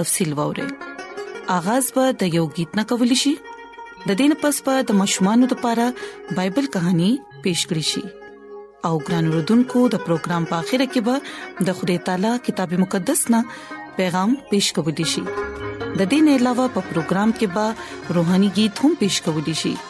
تفصيل ووري آغاز به د یو गीत نه کول شي د دین پس به د مشمانو لپاره بایبل کہانی پیش کړی شي او ګران وروډونکو د پروګرام په اخیره کې به د خدای تعالی کتاب مقدس نا پیغام پیش کوي شي د دین علاوه په پروګرام کې به روهاني गीत هم پیش کوي شي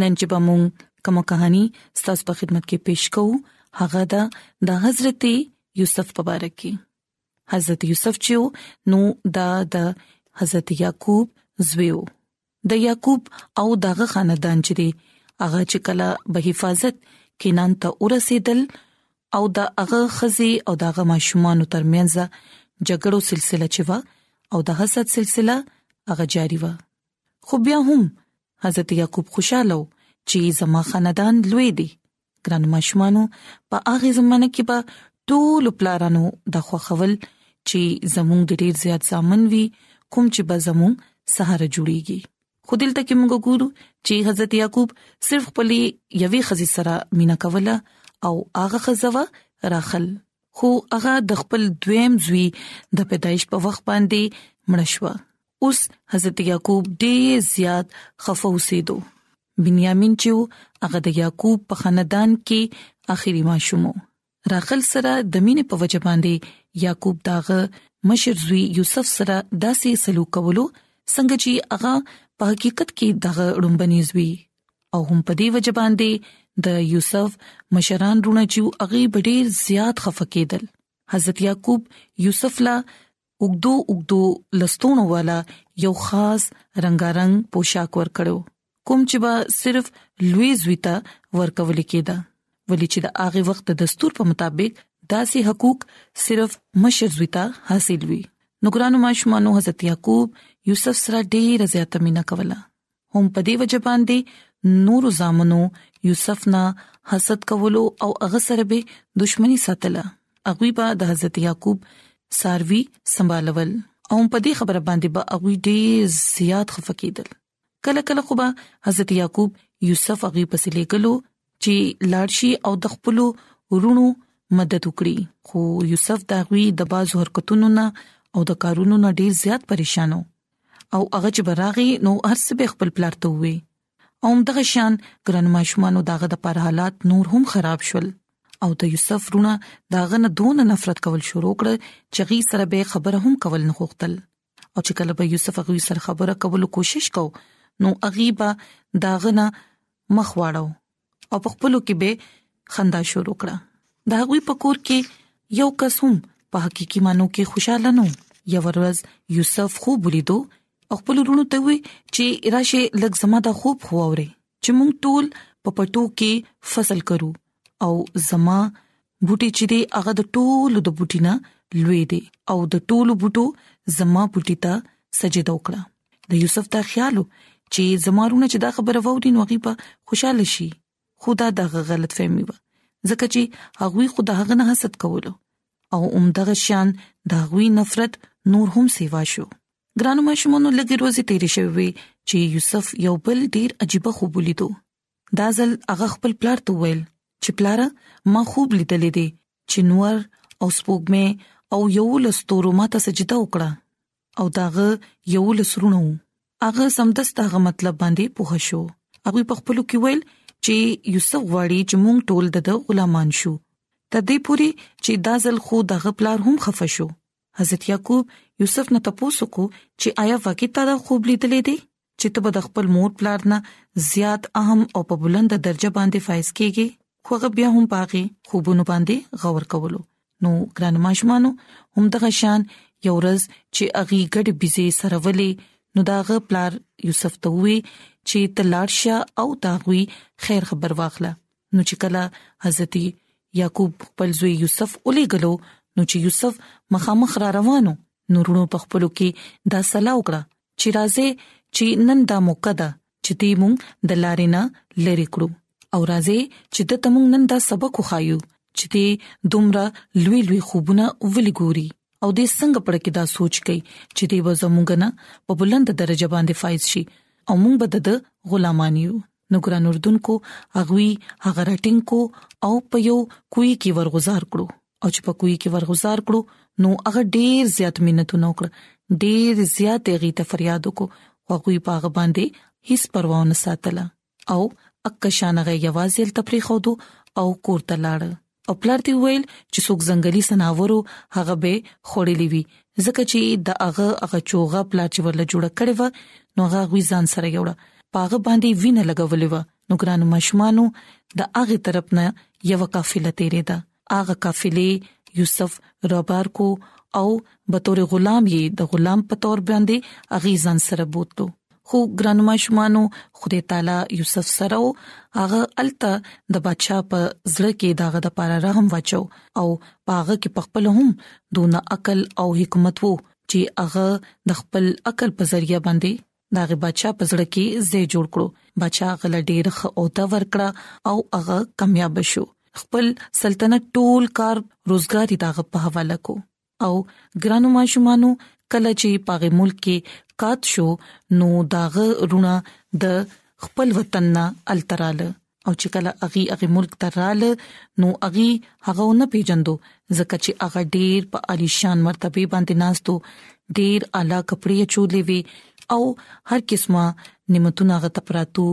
نن چې به مونږ کومه کہانی ستاسو په خدمت کې پېښ کوو هغه دا د حضرت یوسف په اړه کې حضرت یوسف چې نو دا د حضرت یعقوب زویو د یعقوب او دغه خاندان چې دی هغه چې کله به حفاظت کینان ته ورسېدل او دا هغه خزي او دغه ماشومان ترمنځ جګړو سلسله چې و او د حسد سلسله هغه جاری و خو بیا هم حضرت یعقوب خوشاله و چې زما خاندان لوی دی ګران ماشومانو په هغه زمانه کې به ټول پلارانو د خوخول چې زموږ د ډیر زیات ځامن وی کوم چې به زموږ سهاره جوړیږي خو دلته کې موږ ګورو چې حضرت یعقوب صرف خپلې یوې خزې سره مینا کوله او هغه خزوه راخل خو هغه د خپل دویم زوی د پیدایش په وخت باندې مړ شو اوس حضرت یعقوب ډیر زیات خفه اوسېدو بنیامین چې هغه د یعقوب په خاندان کې اخیری ماشوم راخل سره د مینې په وجه باندې یعقوب داغه مشر زوی یوسف سره داسې سلوک کولو څنګه چې هغه په حقیقت کې دغه ړومبني زوی او هم په دې وجه باندې د یوسف مشران رونه چې هغه ډیر زیات خفه کېدل حضرت یعقوب یوسف لا اوګدو اوګدو لستونو والا یو خاص رنگارنګ پوشاک ور کړو کوم چې با صرف لوی زویتا ورکول کېده ولې چې د هغه وخت د دستور په مطابق داسې حقوق صرف مشر زویتا حاصل وي نو ګرانو ماشومانو حضرت یعقوب یوسف سره ډیره زیاته مینا کوله هم په دې وجه باندې نور زامنو یوسف نه حسد کولو او هغه سره به دښمنی ساتله اغوی به د حضرت یعقوب ساروی سمبالول او په دې خبره باندې به اغوی ډیر زیات خفقیدل کله کله خو به حضرت یعقوب یوسف اغوی پسې لګلو چې لاړشي او د خپل ورونو مدد وکړي خو یوسف داغوي د بازو حرکتونو نه او د کارونو نه ډیر زیات پریشانو او هغه چې براغي نو ارس به خپل پلار ته وي او دغه شان ګران ماشومان داغه د پر حالات نور هم خراب شول او د یوسف رونه داغه نه دون نفرت کول شروع کړ چې غي سره به خبره هم کول نه غوښتل او چې کله به یوسف غوي سره خبره کولو کوشش کو نو اغيبا داغه نه مخ واړو او په خپلو کې به خندا شروع کړه د هغوی په کور کې یو کس هم په حقيقي مانو کې خوشاله نو یو ورځ یوسف خوب ولیدو او خپل ورونو ته وی چې راشه لږ زما د خوب خو اوري چې مونږ ټول په پټو کې فصل کرو او زما بوټي چې دی هغه د ټولو د بوټینا لوی دی او د ټولو بوټو زما بوټي ته سجده وکړه د یوسف دا خیالو چې زمارونه چې دا خبره ووري نو غي په خوشاله شي خدا دا غلط فهمي و ځکه چې هغوی خدا هغه نه حسد کولو او عمدغه شان دا غوي نفرت نور هم سیوا شو ګرانو ماشومانو لګي روزي تیرې شوی چې یوسف یو بل ډیر عجیب خوب ولیدو دا ځل هغه خپل پلار ته ویل چې پلار ما خوب لیدلې دي چې نور او سپوږمې او یو لستورو ماته سجده وکړه او داغه یو لسرونو هغه سمدست هغه مطلب باندې پوه شو هغه په خپل کې ویل چې یوسف غواړي چې مونږ ټول د غلامان شو تر دې پوري چې دا ځل خو دغه پلار هم خفه شو حضرت یعقوب یوسف نه تاسو کو چې آیا واقعي تا دا خوب لیدلې دي چې ته به د خپل مور پلار نه زیات اهم او په بلند درجه باندې فایز کیږي خو هغه بیا هم پاغي خوبونه باندې غور کولو نو ګران ماشومانو هم دغه شان یو ورځ چې اغي ګډ بيزي سره ولي نو داغه پلار یوسف ته وی چې تلارشه او تاغوي خیر خبر واخله نو چې کله حضرت یعقوب خپل زوی یوسف اولې غلو نو چې یوسف مخامخ را روانو نورونو په خپلو کې دا سلا وکړه چې راځې چې نن دا موقع ده چې دې مونږ د لارې نه لری کړو او راځې چې د تمون نن دا سبق وخایو چې دې دومره لوی لوی خوبونه ولي ګوري او دې څنګه پړ کې دا سوچ کوي چې دې وزمونږ نه په بلند درجه باندې فایز شي او مونږ به د غلامان یو نو ګران اردوونکو اغوي هغه رټینګ کو او په یو کوی کې ورغزار کړو او چې په کوی کې ورغزار کړو نو هغه ډیر زیات مينتونه وکړ ډیر زیات غي ته فریاد وکړو خو کوی پاغه باندې هیڅ پروا نه ساتله او اک شانغه یوازې تپری خودو او کور ته لاړ او پلار دی ویل چې څوک ځنګلي سناورو هغه به خړلې وي ځکه چې د هغه هغه چوغه پلار چې ورله جوړه کړې و نو هغه غوي ځان سره یوړه پاغه باندې وینه لګولې و نو ګران مشمانو د هغه طرف نه یو قافله تیرې ده هغه قافلې یوسف رابار کو او به تور غلام یې د غلام په تور باندې اغي ځان سره بوتلو خو ګران ماشومانو خدای تعالی یوسف سره او هغه الته د بادشاه په زړه کې داغه د پاره رحم واچو او پاغه کې پخپل هم دون عقل او حکمت وو چې هغه د خپل عقل په ذریعہ باندې دا غي بچا پزړه کې زې جوړ کړو بچا غل ډېر خ او دا ورکړه او هغه کامیاب شو خپل سلطنت ټول کار روزګاری داغه په حواله کو او ګرانو ماشومانو کله چې پاغه ملک کې قات شو نو داغه رونه د خپل وطن نه التراله او چې کله اغي اغي ملک ته رااله نو اغي هغه نه پیژندو ځکه چې هغه ډیر په الیشان مرتبه باندې ناستو ډیر اعلی کپڑے چولې وی او هر قسمه نعمتونه غته پراتو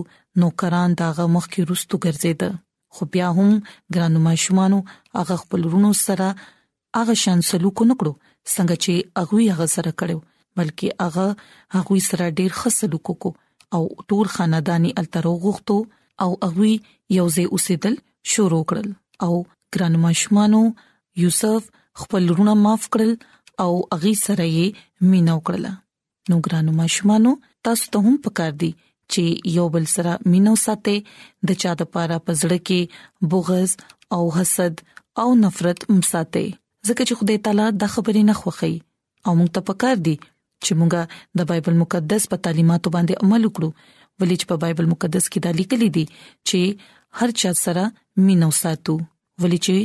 نوکران داغه مخ کې روستو ګرځیدل خو بیا هم ګرانو ماشومانو هغه خپل رونو سره هغه شان سلوک ونکړو څنګه چې هغه هغه سره کړو بلکې هغه هغه سره ډیر ښه سلوک وکړو او ټول خاندانی الترو غوښتو او هغه یوځې اوسېدل شروع کړل او ګران ماشمانو یوسف خپل رونه معاف کړل او هغه سره یې مینا وکړه نو ګرانو ماشومانو تاسو ته هم پکار دي چې یو بل سره مینو ساتي د چا د پاره پزړه کې بغض او حسد او نفرت مساته ځکه چې خدای تعالی دا خبرې نه خوخي او موږ ته پکار دي چې موږ د بایبل مقدس په تعلیماتو باندې عمل وکړو ولې چې په بایبل مقدس کې دا لیکل دي چې هر چا سره مینو ساتو ولې چې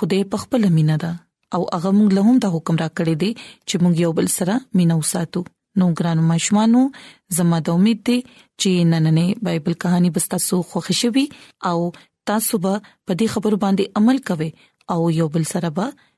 خدای په خپل مینه ده او هغه موږ له هم دا حکم را کړی دی چې موږ یو بل سره مینه وساتو نو ګرانو مشمانو زما د امید دی چې نننې بایبل کہانی به تاسو خوښ شي او تاسو به په دې خبرو باندې عمل کوئ او یو بل سره به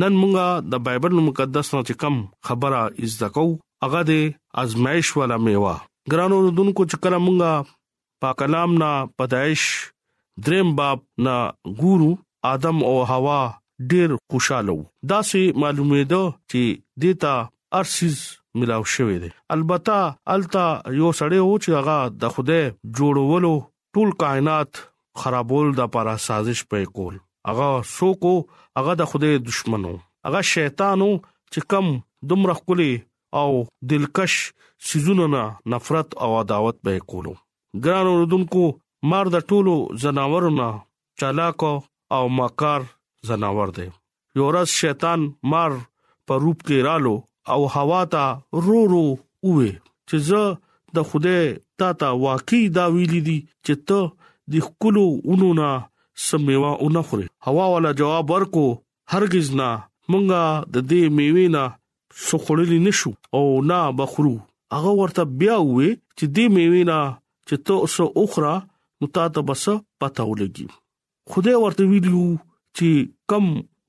نن مونږه د بایبل المقدس نه چې کم خبره زده کوو هغه د ازمایش والا میوه ګرانو رودونکو چې کله مونږه پاک کلام نه پدایش دریم باب نه ګورو ادم او حوا ډیر خوشاله وو دا سه معلومه ده چې دیتا ارسیز ملاو شوې ده البته التا یو سړی و چې هغه د خوده جوړولو ټول کائنات خرابول د پاره سازش په کول هغه سوکو هغه د خوده دشمنو هغه شیطانو چې کم دومره خولي او دلکش سيزونو نه نفرت او عداوت به کولو ګران اوردونکو مار د ټولو زناورو نه چالاک او ماکار زناور دی یو ورځ شیطان مار په روپ کې رالو او هوا ته رو رو وې چې زه د خوده تا ته واقعي دا ویلي دي چې ته د خپلو اونو نه سمېوا او نه خوري هوا والا جواب ورکو هرگز نه مونږه د دې میوې نه سخړلې نشو او نه بخرو هغه ورته بیا وې چې دې میوې نه چې ته اوسه اوخرا نو تا ته بس پته ولګي خدای ورته ویلو چې کم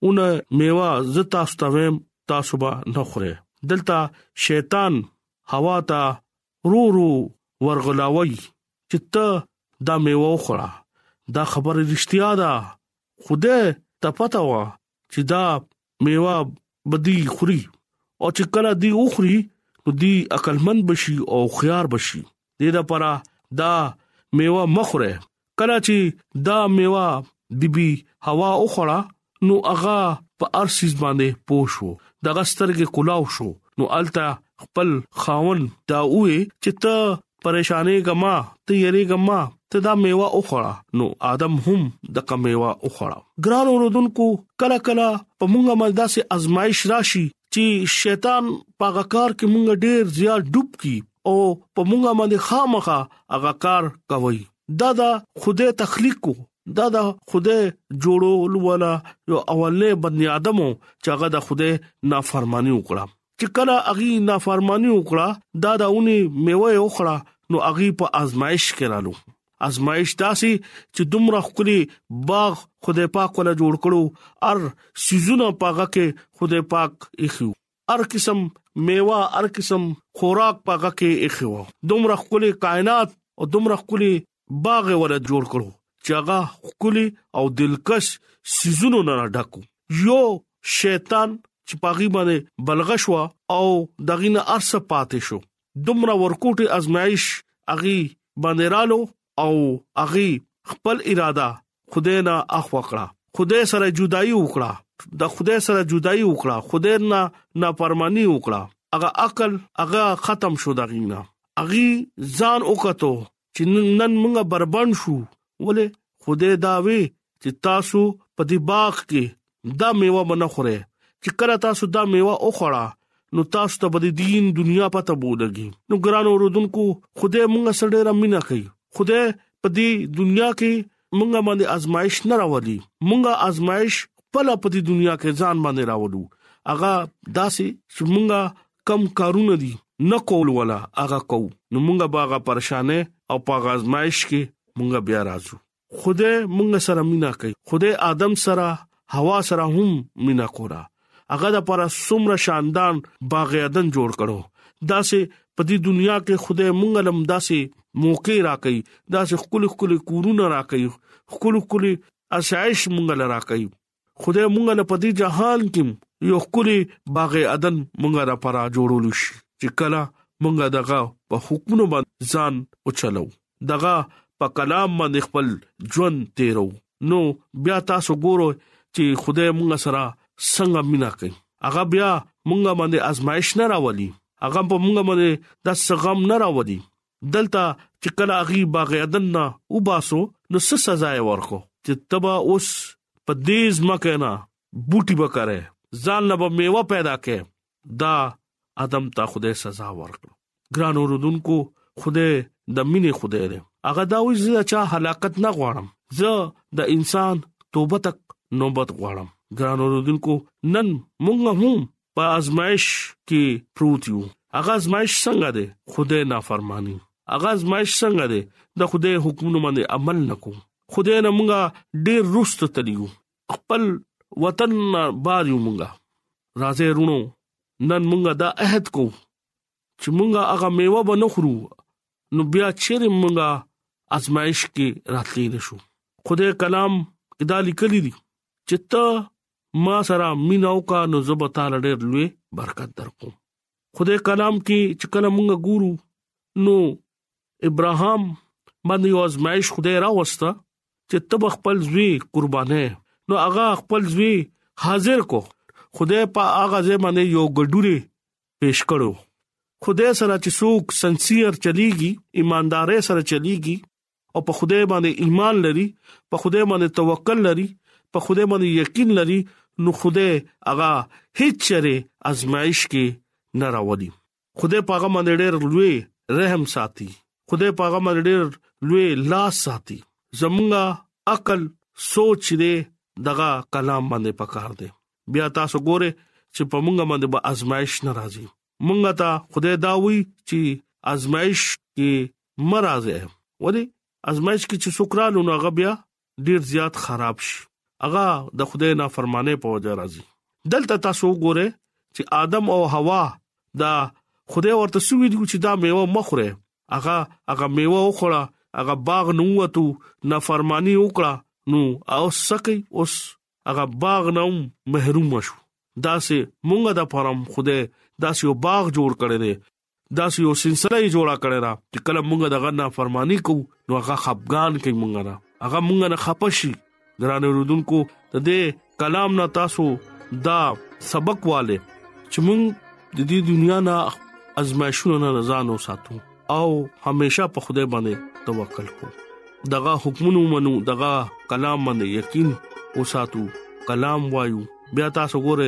اون میوه ز تاسو ته ویم تاسو به نه خورئ دلته شیطان هوا ته رو رو ورغلاوي چې ته دا میوه وخوره دا خبره رښتیا ده خدای ته پته و چې دا میوه بدی خوري او چې کله دی وخوري نو دی عقلمند بشي او خيار بشي د دې لپاره دا میوه مخره کله چې دا میوه بیبي هوا وخوړه نو هغه په ارسیز باندې پوښو دغه سترګې کلاو شو نو الته خپل خاون دا وې چې ته پریشانې غما ته یری غما ته دا میوه وخوړه نو ادم هم د کمیوه وخوړه ګران اوردونکو کله کله په موږ باندې داسې ازمایش راشي چې شیطان پاګه کار کې موږ ډیر زیات ډوب کی او په موږ باندې خامخه هغه کار کوي دا دا خوده تخلیق دا د خوده جوړول ولا یو اولنې بنی ادمو چې هغه د خوده نافرمانی وکړه چې کله اغي نافرمانی وکړه دا د اونې میوه وکړه نو اغي په آزمائش کې رالو آزمائش داسي چې دومره خوري باغ خدای پاک ولا جوړ کړو ار سيزونه پاګه کې خدای پاک اخیو ار قسم میوه ار قسم خوراک پاګه کې اخیو دومره خوري کائنات او دومره خوري باغ ولا جوړ کړو چې هغه خولي او دلکش سيزونو نه ډکو یو شیطان چې پاغي باندې بلغش وا او دغینه ارس پاتې شو دومره ورکوټي ازمایش اغي باندې رالو او اغي خپل اراده خدای نه اخوا کړه خدای سره جدائی وکړه د خدای سره جدائی وکړه خدای نه نافرمانی وکړه هغه عقل هغه ختم شو دغینا اغي ځان وکړو چې نن موږ بربند شو ولې خدای دا وی چې تاسو په دې باغ کې دا میوه باندې خوره چې کله تاسو دا میوه وخوړه نو تاسو ته بده دین دنیا پته بولږي نو ګران اوردونکو خدای موږ سره ډیر امینه کوي خدای په دې دنیا کې موږ باندې آزمائش نه راوړي موږ آزمائش خپل په دې دنیا کې ځان باندې راوړو اغه داسي چې موږ کم کارونه دي نه کول ولا هغه کوو نو مونږ به هغه پرشانه او په غزمایش کې مونږ بیا راځو خدای مونږ سره مینا کوي خدای ادم سره هوا سره هم مینا کولا هغه د پر سمره شاندان باغ عدن جوړ کړو داسې په دې دنیا کې خدای مونږ لم داسې موقع راکې داسې خپل خپل کورونه راکې خپل خپل اسایش مونږ لراکې خدای مونږ له پدی جهان کې یو خولي باغ عدن مونږ را پرا جوړول شي چې کله مونږ دغه په حکمونو باندې ځان او چلو دغه په کلام باندې خپل ژوند تیرو نو بیا تاسو ګورو چې خدای مونږ سره څنګه مینا کوي هغه بیا مونږ باندې آزمائش نه راولي هغه په مونږ باندې د سغم نه راولي دلته چې کله اغي باغ عدن نه وباسو نو څه سزا یې ورکو چې تبا اوس په دې ځمکه نه بوټي وکړي ځان له میوه پیدا کړي دا ادم ته خوده سزا ورکړه ګران اوردونکو خوده د مینې خوده دی هغه دا وی چې چا هلاکت نه غواړم زه د انسان توبه تک نوبت غواړم ګران اوردونکو نن مونږ هم په ازمایش کې پروت یو هغه ازمایش څنګه ده خدای نافرمانی هغه ازمایش څنګه ده د خدای حکمونو باندې عمل نکو خدای نه مونږه ډیر رست تلیو خپل وطن بار یو مونږه راځي رونو نن مونږه دا عہد کو چې مونږه هغه میوه بنخرو نو بیا چیرې مونږه ازمایش کې راتلی نشو خدای کلام دا لیکلی دي چې ته ما سره مینا وکا نو زه به تعالی ډېر لوی برکت درکوم خدای کلام کې چې کله مونږ ګورو نو ابراهام باندې یو ازمایش خدای را وستا چې تب خپل زوی قربانه نو هغه خپل زوی حاضر کو خدای په هغه ځای باندې یو ګډوري پیش کړو خدای سره چې څوک سنسیر چلیږي ایمانداري سره چلیږي او په خدای باندې ایمان لري په خدای باندې توکل لري په خدای باندې یقین لري نو خدای هغه هیڅ چره ازمایش کې نه راوړي خدای پاغه باندې ډېر لوی رحم ساتي خدای پاغه باندې ډېر لوی لاس ساتي زمونږه عقل سوچ دې دغه کلام باندې پکار دی بیا تاسو ګوره چې په مونږه باندې به آزمائش ناراضي مونږه ته خدای دا وی چې آزمائش کې مه راځئ ولی ازمایش کې چې څوک رالو نو هغه بیا ډیر زیات خراب شي هغه د خدای نافرمانه په وجه راځي دلته تاسو وګورئ چې ادم او حوا دا خدای ورته سوي دي چې دا میوه مخره هغه هغه میوه وخوړه هغه باغ نو وته نافرمانی وکړه نو او سکی اوس هغه باغ نو محروم شو دا سه مونږه د پرم خوده دا سه یو باغ جوړ کړی دی دا یو سلسله یې جوړه کړې ده چې کله موږ دغه نافرمانی کوو نو هغه خپګان کوي موږ نه هغه موږ نه خپشي ګران اوردونکو ته دې کلام نه تاسو دا سبق والے چې موږ د دې دنیا نه ازمایښونه نه رضان وساتو او همیشه په خوده باندې توکل کو دغه حکمونو منو دغه کلام باندې یقین وساتو کلام وایو بیا تاسو ګوره